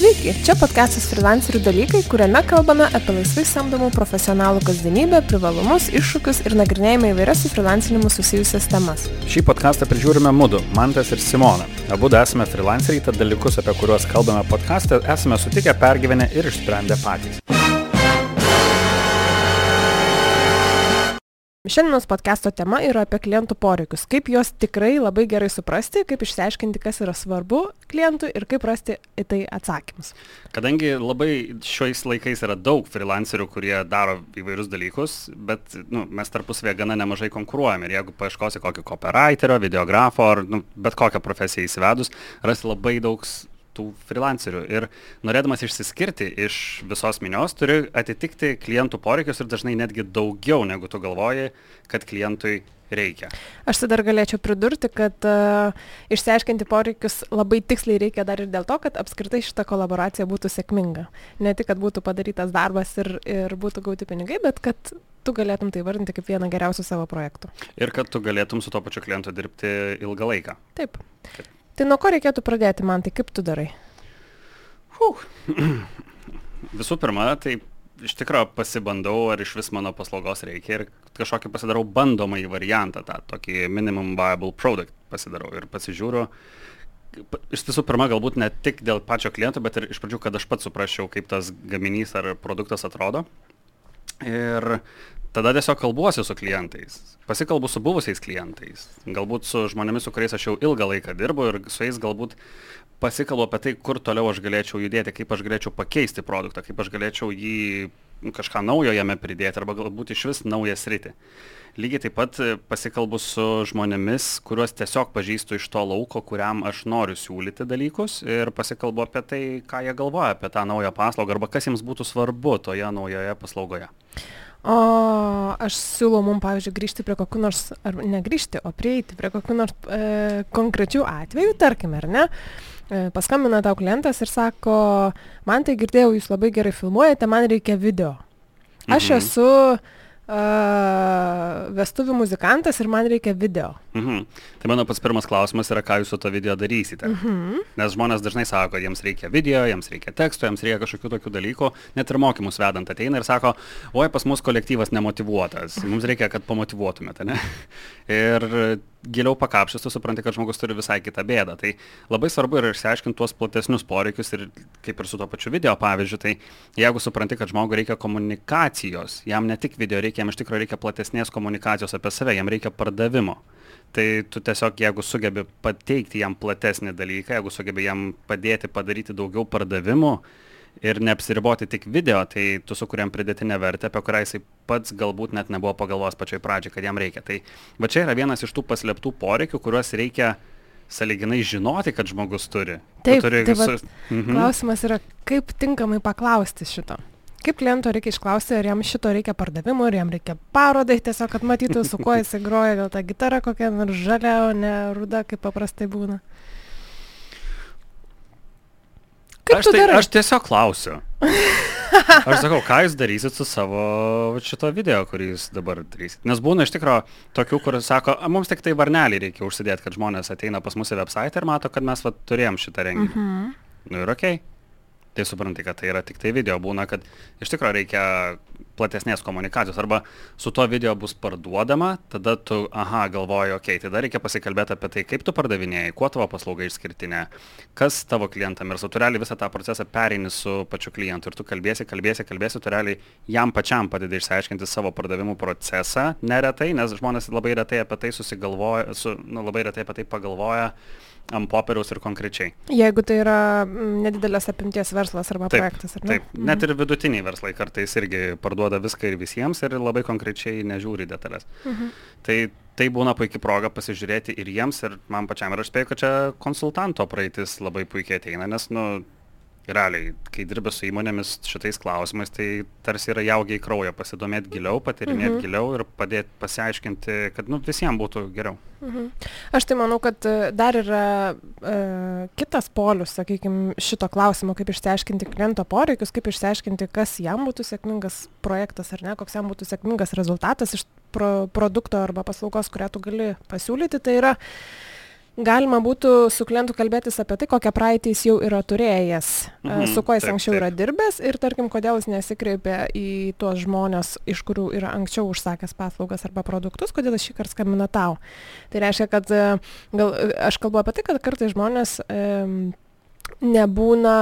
Sveiki, čia podcastas freelancerių dalykai, kuriame kalbame apie laisvai samdomų profesionalų kasdienybę, privalumus, iššūkius ir nagrinėjame įvairias su freelancinimu susijusias temas. Šį podcastą prižiūrime Mudu, Mantas ir Simona. Abu esame freelanceriai, tad dalykus, apie kuriuos kalbame podcast'e, esame sutikę, pergyvenę ir išsprendę patys. Šiandienos podcast'o tema yra apie klientų poreikius. Kaip juos tikrai labai gerai suprasti, kaip išsiaiškinti, kas yra svarbu klientui ir kaip rasti į tai atsakymus. Kadangi labai šiais laikais yra daug freelancerių, kurie daro įvairius dalykus, bet nu, mes tarpusavėje gana nemažai konkuruojame. Ir jeigu paieškosi kokio copywriterio, videografo ar nu, bet kokią profesiją įsivedus, rasi labai daug tų freelancerių. Ir norėdamas išsiskirti iš visos minios, turi atitikti klientų poreikius ir dažnai netgi daugiau, negu tu galvoji, kad klientui reikia. Aš tai dar galėčiau pridurti, kad uh, išsiaiškinti poreikius labai tiksliai reikia dar ir dėl to, kad apskritai šita kolaboracija būtų sėkminga. Ne tik, kad būtų padarytas darbas ir, ir būtų gauti pinigai, bet kad tu galėtum tai vardinti kaip vieną geriausių savo projektų. Ir kad tu galėtum su to pačiu klientu dirbti ilgą laiką. Taip. Kad Tai nuo ko reikėtų pradėti, man tai kaip tu darai? Huh. Visų pirma, tai iš tikrųjų pasibandau, ar iš vis mano paslaugos reikia ir kažkokį pasidarau bandomąjį variantą, tą tokį minimum viable product pasidarau ir pasižiūriu. Iš tiesų, pirma, galbūt ne tik dėl pačio kliento, bet ir iš pradžių, kad aš pats suprasčiau, kaip tas gaminys ar produktas atrodo. Ir tada tiesiog kalbuosi su klientais. Pasikalbu su buvusiais klientais. Galbūt su žmonėmis su kuriais aš jau ilgą laiką dirbu ir su jais galbūt pasikalbu apie tai kur toliau aš galėčiau judėti kaip aš galėčiau pakeisti produktą kaip aš galėčiau jį kažką naujo jame pridėti arba galbūt išvis naują sritį. Lygiai taip pat pasikalbu su žmonėmis kuriuos tiesiog pažįstu iš to lauko kuriam aš noriu siūlyti dalykus ir pasikalbu apie tai ką jie galvoja apie tą naują paslaugą arba kas jiems būtų svarbu toje naujoje paslaugoje O aš siūlau mums, pavyzdžiui, grįžti prie kokių nors, ar negrįžti, o prieiti prie kokių nors e, konkrečių atvejų, tarkim, ar ne? E, paskambina tau klientas ir sako, man tai girdėjau, jūs labai gerai filmuojate, man reikia video. Aš mhm. esu uh, vestuvių muzikantas ir man reikia video. Mhm. Tai mano pats pirmas klausimas yra, ką jūs su to video darysite. Mhm. Nes žmonės dažnai sako, kad jiems reikia video, jiems reikia teksto, jiems reikia kažkokių tokių dalykų, net ir mokymus vedant ateina ir sako, oi pas mus kolektyvas nemotivuotas, mums reikia, kad pamotivuotumėte, ne? Ir giliau pakapšęs, tu supranti, kad žmogus turi visai kitą bėdą. Tai labai svarbu yra išsiaiškinti tuos platesnius poreikius ir kaip ir su to pačiu video pavyzdžiu, tai jeigu supranti, kad žmogui reikia komunikacijos, jam ne tik video reikia, jam iš tikrųjų reikia platesnės komunikacijos apie save, jam reikia pardavimo. Tai tu tiesiog, jeigu sugebi pateikti jam platesnį dalyką, jeigu sugebi jam padėti padaryti daugiau pardavimų, ir neapsiriboti tik video, tai tu sukuriam pridėtinę vertę, apie kurią jisai pats galbūt net nebuvo pagalvojęs pačioj pradžioj, kad jam reikia. Tai va čia yra vienas iš tų paslėptų poreikių, kuriuos reikia saliginai žinoti, kad žmogus turi. Taip, turi tai visus... mhm. klausimas yra, kaip tinkamai paklausti šito. Kaip kliento reikia išklausti, ar jam šito reikia pardavimo, ar jam reikia parodai, tiesiog, kad matytų, su kuo jisai groja, gal ta gitara kokia nors žalia, o ne ruda, kaip paprastai būna. Kaip aš, tai, darai? aš tiesiog klausiu. Aš sakau, ką jūs darysit su savo šito video, kurį jūs dabar darysit. Nes būna iš tikrųjų tokių, kur sako, mums tik tai varnelį reikia užsidėti, kad žmonės ateina pas mūsų website ir mato, kad mes va, turėjom šitą renginį. Mhm. Nu ir okei. Okay tai supranti, kad tai yra tik tai video, būna, kad iš tikrųjų reikia platesnės komunikacijos. Arba su tuo video bus parduodama, tada tu, aha, galvoji, okei, okay, tada reikia pasikalbėti apie tai, kaip tu pardavinėjai, kuo tavo paslauga išskirtinė, kas tavo klientam. Ir su tu realiai visą tą procesą pereini su pačiu klientu. Ir tu kalbėsi, kalbėsi, kalbėsi, tu realiai jam pačiam padedi išsiaiškinti savo pardavimų procesą neretai, nes žmonės labai retai apie tai susigalvoja, su, nu, labai retai apie tai pagalvoja ant popieriaus ir konkrečiai. Jeigu tai yra mm, nedidelės apimties verslas arba taip, projektas, ar ne? Taip, mhm. net ir vidutiniai verslai kartais irgi parduoda viską ir visiems ir labai konkrečiai nežiūri detalės. Mhm. Tai tai būna puikia proga pasižiūrėti ir jiems, ir man pačiam. Ir aš spėju, kad čia konsultanto praeitis labai puikiai ateina, nes, nu, realiai, kai dirbi su įmonėmis šitais klausimais, tai tarsi yra jaugiai kraujo pasidomėti giliau, patirinėti mhm. giliau ir padėti pasiaiškinti, kad nu, visiems būtų geriau. Mhm. Aš tai manau, kad e, dar yra e, kitas polius, sakykime, šito klausimo, kaip išsiaiškinti kliento poreikius, kaip išsiaiškinti, kas jam būtų sėkmingas projektas ar ne, koks jam būtų sėkmingas rezultatas iš pro, produkto arba paslaugos, kurią tu gali pasiūlyti. Tai yra galima būtų su klientu kalbėtis apie tai, kokią praeitį jis jau yra turėjęs, mhm, su kuo jis taip, anksčiau taip. yra dirbęs ir, tarkim, kodėl jis nesikreipia į tuos žmonės, iš kurių yra anksčiau užsakęs paslaugas arba produktus, kodėl jis šį kartą skambina tau. Tai reiškia, kad gal, aš kalbu apie tai, kad kartais žmonės e, nebūna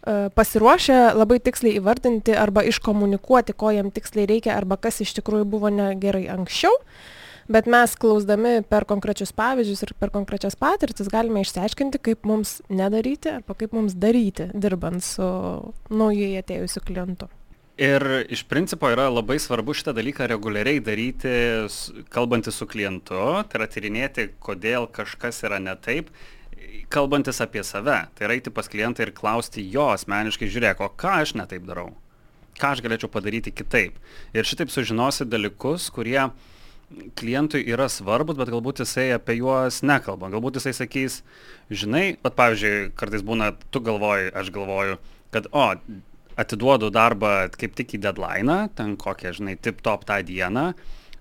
pasiruošę labai tiksliai įvardinti arba iškomunikuoti, ko jam tiksliai reikia arba kas iš tikrųjų buvo negerai anksčiau. Uh, bet mes klausdami per konkrečius pavyzdžius ir per konkrečias patirtis galime išsiaiškinti, kaip mums nedaryti arba kaip mums daryti, dirbant su naujai atėjusiu klientu. Ir iš principo yra labai svarbu šitą dalyką reguliariai daryti, kalbantis su klientu, tai yra tyrinėti, kodėl kažkas yra ne taip, kalbantis apie save. Tai yra eiti pas klientą ir klausti jo asmeniškai, žiūrėk, o ką aš ne taip darau, ką aš galėčiau padaryti kitaip. Ir šitaip sužinosi dalykus, kurie uh, klientui yra svarbus, bet galbūt jisai apie juos nekalba. Galbūt jisai sakys, žinai, pat pavyzdžiui, kartais būna, tu galvoji, aš galvoju, kad, o, atiduodu darbą kaip tik į deadline, ten kokią, žinai, tip top tą dieną,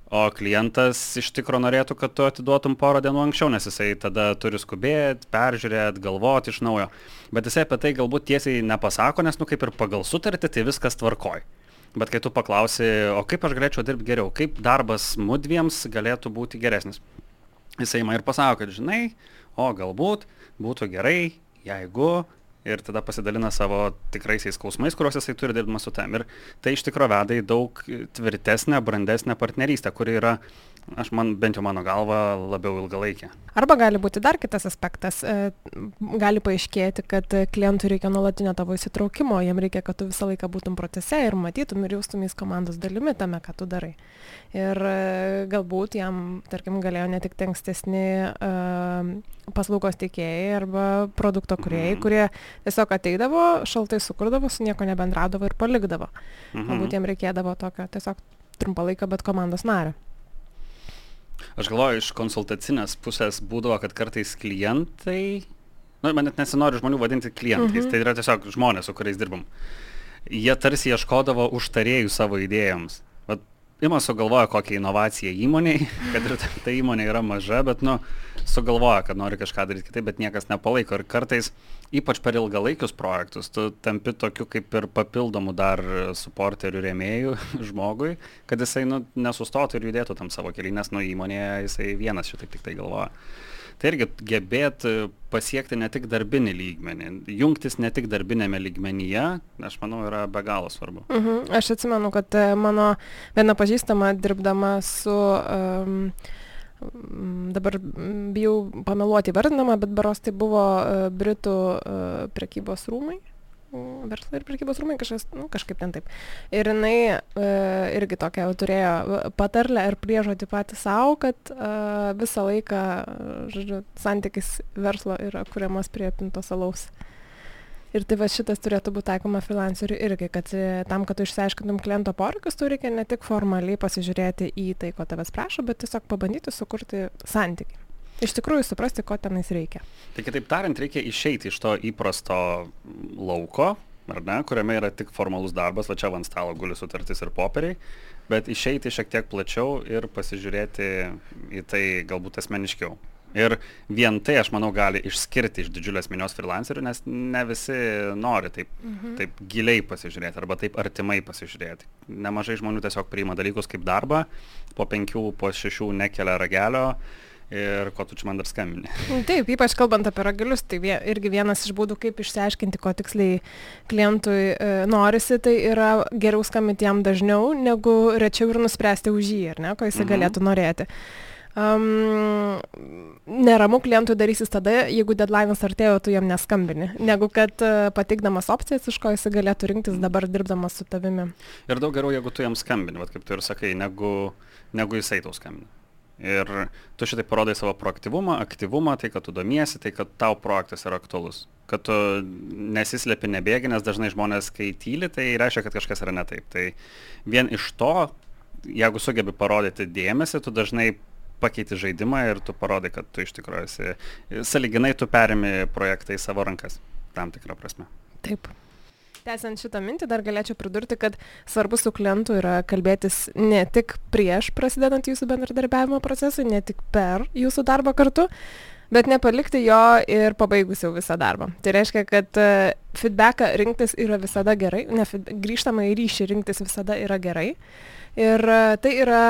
o klientas iš tikro norėtų, kad tu atiduotum porą dienų anksčiau, nes jisai tada turi skubėti, peržiūrėti, galvoti iš naujo. Bet jisai apie tai galbūt tiesiai nepasako, nes, nu, kaip ir pagal sutartį, tai viskas tvarkoj. Bet kai tu paklausi, o kaip aš galėčiau dirbti geriau, kaip darbas mudviems galėtų būti geresnis. Jisai man ir pasako, kad žinai, o galbūt būtų gerai, jeigu ir tada pasidalina savo tikraisiais skausmais, kuriuos jisai turi dirbdamas su tam. Ir tai iš tikrųjų veda į daug tvirtesnę, brandesnę partnerystę, kuri yra aš man, bent jau mano galva, labiau ilgalaikė. Arba gali būti dar kitas aspektas. E, gali paaiškėti, kad klientui reikia nuolatinio tavo įsitraukimo, jam reikia, kad tu visą laiką būtum procese ir matytum ir jaustumės komandos dalimi tame, ką tu darai. Ir e, galbūt jam, tarkim, galėjo ne tik ankstesni uh, paslaugos teikėjai arba produkto kuriejai, mm. kurie tiesiog ateidavo, šaltai sukurdavo, su nieko nebendraudavo ir palikdavo. -hmm. Galbūt jam reikėdavo tokio tiesiog trumpalaikio, bet komandos nario. Aš galvoju, iš konsultacinės pusės būdavo, kad kartais klientai, nu, man net nesinori žmonių vadinti klientais, mhm. tai yra tiesiog žmonės, su kuriais dirbam. Jie tarsi ieškodavo užtarėjų savo idėjoms. Vat, ima sugalvoja kokią inovaciją įmoniai, kad ir ta įmonė yra maža, bet, nu, sugalvoja, kad nori kažką daryti kitaip, bet niekas nepalaiko. Ir kartais, ypač per ilgalaikius projektus, tu tampi tokiu kaip ir papildomu dar suporterių rėmėjų žmogui, kad jisai nu, nesustotų ir judėtų tam savo keliui, nes nu įmonėje jisai vienas šitaip tik tai galvoja. Tai irgi gebėti pasiekti ne tik darbinį lygmenį, jungtis ne tik darbinėme lygmenyje, aš manau, yra be galo svarbu. Uh mhm. -huh. Aš atsimenu, kad e, mano viena pažįstama dirbdama su um, dabar mm, bijau pameluoti vardinamą, bet baros tai buvo uh, Britų uh, prekybos rūmai. Mm, verslo ir prekybos rūmai kažkas, nu, kažkaip ten taip. Ir jinai uh, irgi tokia turėjo patarlę ir priežodį patį savo, kad uh, visą laiką, žodžiu, santykis verslo yra kuriamas prie pintos alaus. Ir tai va šitas turėtų būt taikoma frilanceriui irgi kad e, tam kad tu išsiaiškintum kliento poreikius tau reikia ne tik formaliai pasižiūrėti į tai ko tavęs prašo bet tiesiog pabandyti sukurti santykį. Iš tikrųjų suprasti ko tenais reikia. Tai kitaip tariant reikia išeiti iš to įprasto lauko ar ne kuriame yra tik formalus darbas va čia ant stalo guli sutartis ir popieriai bet išeiti šiek tiek plačiau ir pasižiūrėti į tai galbūt asmeniškiau Ir vien tai, aš manau, gali išskirti iš didžiulės minios freelancerių, nes ne visi nori taip, mhm. taip giliai pasižiūrėti arba taip artimai pasižiūrėti. Nemažai žmonių tiesiog priima dalykus kaip darbą, po penkių, po šešių nekelia ragelio ir ko tu čia man dar skambini. Taip, ypač kalbant apie ragelius, tai vie, irgi vienas iš būdų, kaip išsiaiškinti, ko tiksliai klientui e, norisi, tai yra geriau skambinti jam dažniau, negu rečiau ir nuspręsti už jį, ar ne, ko jisai mhm. galėtų norėti. Um, neramu klientui darysis tada, jeigu deadline'as artėjo, tu jam neskambini, negu kad uh, pateikdamas opcijas, iš ko jis galėtų rinktis dabar dirbdamas su tavimi. Ir daug geriau, jeigu tu jam skambini, vat, kaip tu ir sakai, negu, negu jisai tau skambina. Ir tu šitai parodai savo proaktyvumą, aktyvumą, tai kad tu domiesi, tai kad tau projektas yra aktualus. Kad tu nesislepi, nebėgi, nes dažnai žmonės, kai tyli, tai reiškia, kad kažkas yra ne taip. Tai vien iš to, jeigu sugebi parodyti dėmesį, tu dažnai pakeiti žaidimą ir tu parodai, kad tu iš tikrųjų esi, saliginai tu perimi projektą į savo rankas, tam tikrą prasme. Taip. Tęsiant šitą mintį, dar galėčiau pridurti, kad svarbu su klientu yra kalbėtis ne tik prieš prasidedant jūsų bendradarbiavimo procesui, ne tik per jūsų darbą kartu, bet nepalikti jo ir pabaigus jau visą darbą. Tai reiškia, kad uh, feedbacką rinktis yra visada gerai, ne, grįžtamą į ryšį rinktis visada yra gerai. Ir uh, tai yra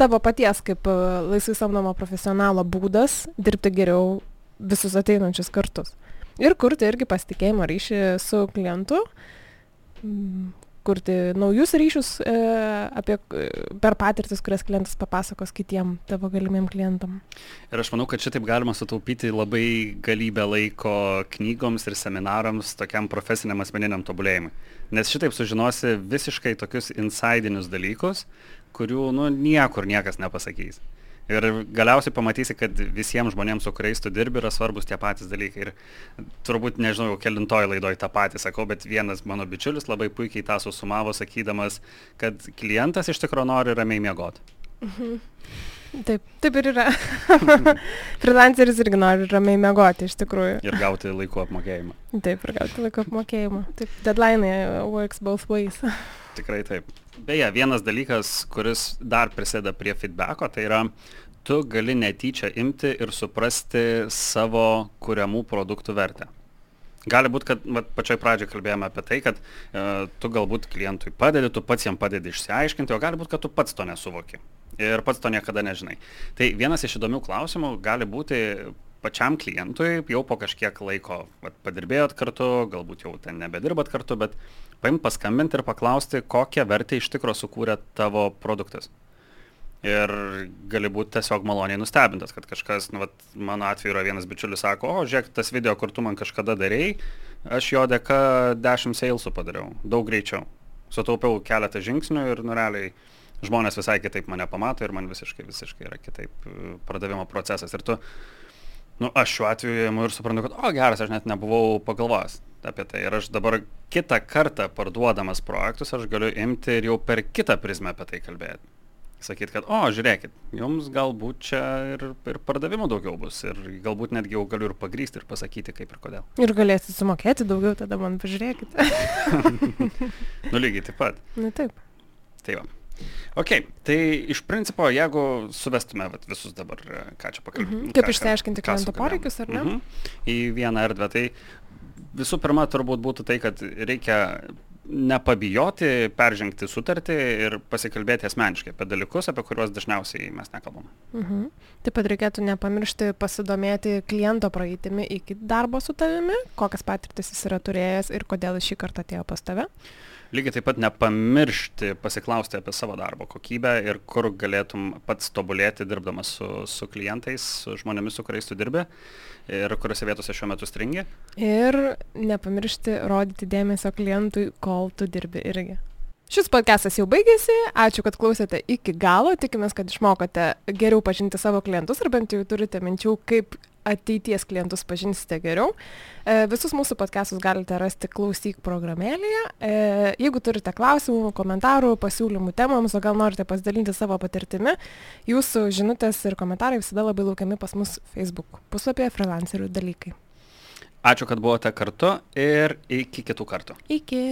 tavo paties kaip uh, laisvai samdomo profesionalo būdas dirbti geriau visus ateinančius kartus. Ir kurti irgi pasitikėjimo ryšį su klientu, kurti naujus ryšius e, apie, per patirtis, kurias klientas papasakos kitiem tavo galimiem klientam. Ir aš manau, kad šitaip galima sutaupyti labai galybę laiko knygoms ir seminarams tokiam profesiniam asmeniniam tobulėjimui. Nes šitaip sužinosi visiškai tokius insidinius dalykus, kurių nu, niekur niekas nepasakys. Ir galiausiai pamatysi, kad visiems žmonėms, su kuriais tu dirbi, yra svarbus tie patys dalykai. Ir turbūt, nežinau, jau kelintoj laidoj tą patį sakau, bet vienas mano bičiulis labai puikiai tą susumavo, sakydamas, kad klientas iš tikrųjų nori ramiai miegoti. Mhm. Taip, taip ir yra. Freelanceris irgi nori ramiai miegoti iš tikrųjų. Ir gauti laiku apmokėjimą. Taip, ir gauti laiku apmokėjimą. Taip, deadline works both ways. Tikrai taip. Beje, vienas dalykas, kuris dar prisėda prie feedbacko, tai yra tu gali netyčia imti ir suprasti savo kuriamų produktų vertę. Gali būti, kad va, pačioj pradžioje kalbėjome apie tai, kad e, tu galbūt klientui padedi, tu pats jam padedi išsiaiškinti, o gali būti, kad tu pats to nesuvoki ir pats to niekada nežinai. Tai vienas iš įdomių klausimų gali būti pačiam klientui, jau po kažkiek laiko vat, padirbėjot kartu, galbūt jau ten nebedirbat kartu, bet paim paskambinti ir paklausti, kokią vertę iš tikro sukūrė tavo produktas. Ir gali būti tiesiog maloniai nustebintas, kad kažkas, nu, vat, mano atveju yra vienas bičiulis, sako, o žiūrėk, tas video, kur tu man kažkada darėjai, aš jo dėka 10 salesų padariau, daug greičiau. Sutaupiau keletą žingsnių ir nureliai žmonės visai kitaip mane pamato ir man visiškai, visiškai yra kitaip pardavimo procesas. Ir tu, nu, aš šiuo atveju imu ir suprantu, kad, o geras, aš net nebuvau pagalvojęs apie tai. Ir aš dabar kitą kartą parduodamas projektus, aš galiu imti ir jau per kitą prizmę apie tai kalbėti. Sakyti, kad, o, žiūrėkit, jums galbūt čia ir, ir pardavimų daugiau bus. Ir galbūt netgi jau galiu ir pagrysti ir pasakyti, kaip ir kodėl. Ir galėsit sumokėti daugiau, tada man pažiūrėkit. nu, lygiai taip pat. Na taip. Tai va. Ok, tai iš principo, jeigu suvestume vat, visus dabar, ką čia pakalbėtume. Mhm. Kaip išsiaiškinti kliento poreikius, ar ne? Mhm. Į vieną erdvę. Tai visų pirma, turbūt būtų tai, kad reikia nepabijoti peržengti sutartį ir pasikalbėti asmeniškai apie dalykus, apie kuriuos dažniausiai mes nekalbam. Mhm. Taip pat reikėtų nepamiršti pasidomėti kliento praeitimi iki darbo su tavimi, kokias patirtis jis yra turėjęs ir kodėl šį kartą atėjo pas tave. Uh, lygiai taip pat nepamiršti pasiklausti apie savo darbo kokybę ir kur galėtum pats tobulėti dirbdamas su, su klientais, su žmonėmis, su kuriais tu dirbi ir kuriuose vietose šiuo metu stringi. Ir nepamiršti rodyti dėmesio klientui, kol tu dirbi irgi. Šis podcastas jau baigėsi, ačiū, kad klausėte iki galo, tikimės, kad išmokote geriau pažinti savo klientus ir bent jau turite minčių, kaip ateities klientus pažinsite geriau. E, visus mūsų podcastus galite rasti klausyk programėlėje. E, jeigu turite klausimų, komentarų, pasiūlymų temams, o gal norite pasidalinti savo patirtimi, jūsų žinutės ir komentarai visada labai laukiami pas mus Facebook puslapyje freelancerių dalykai. Ačiū, kad buvote kartu ir iki kitų kartų. Iki.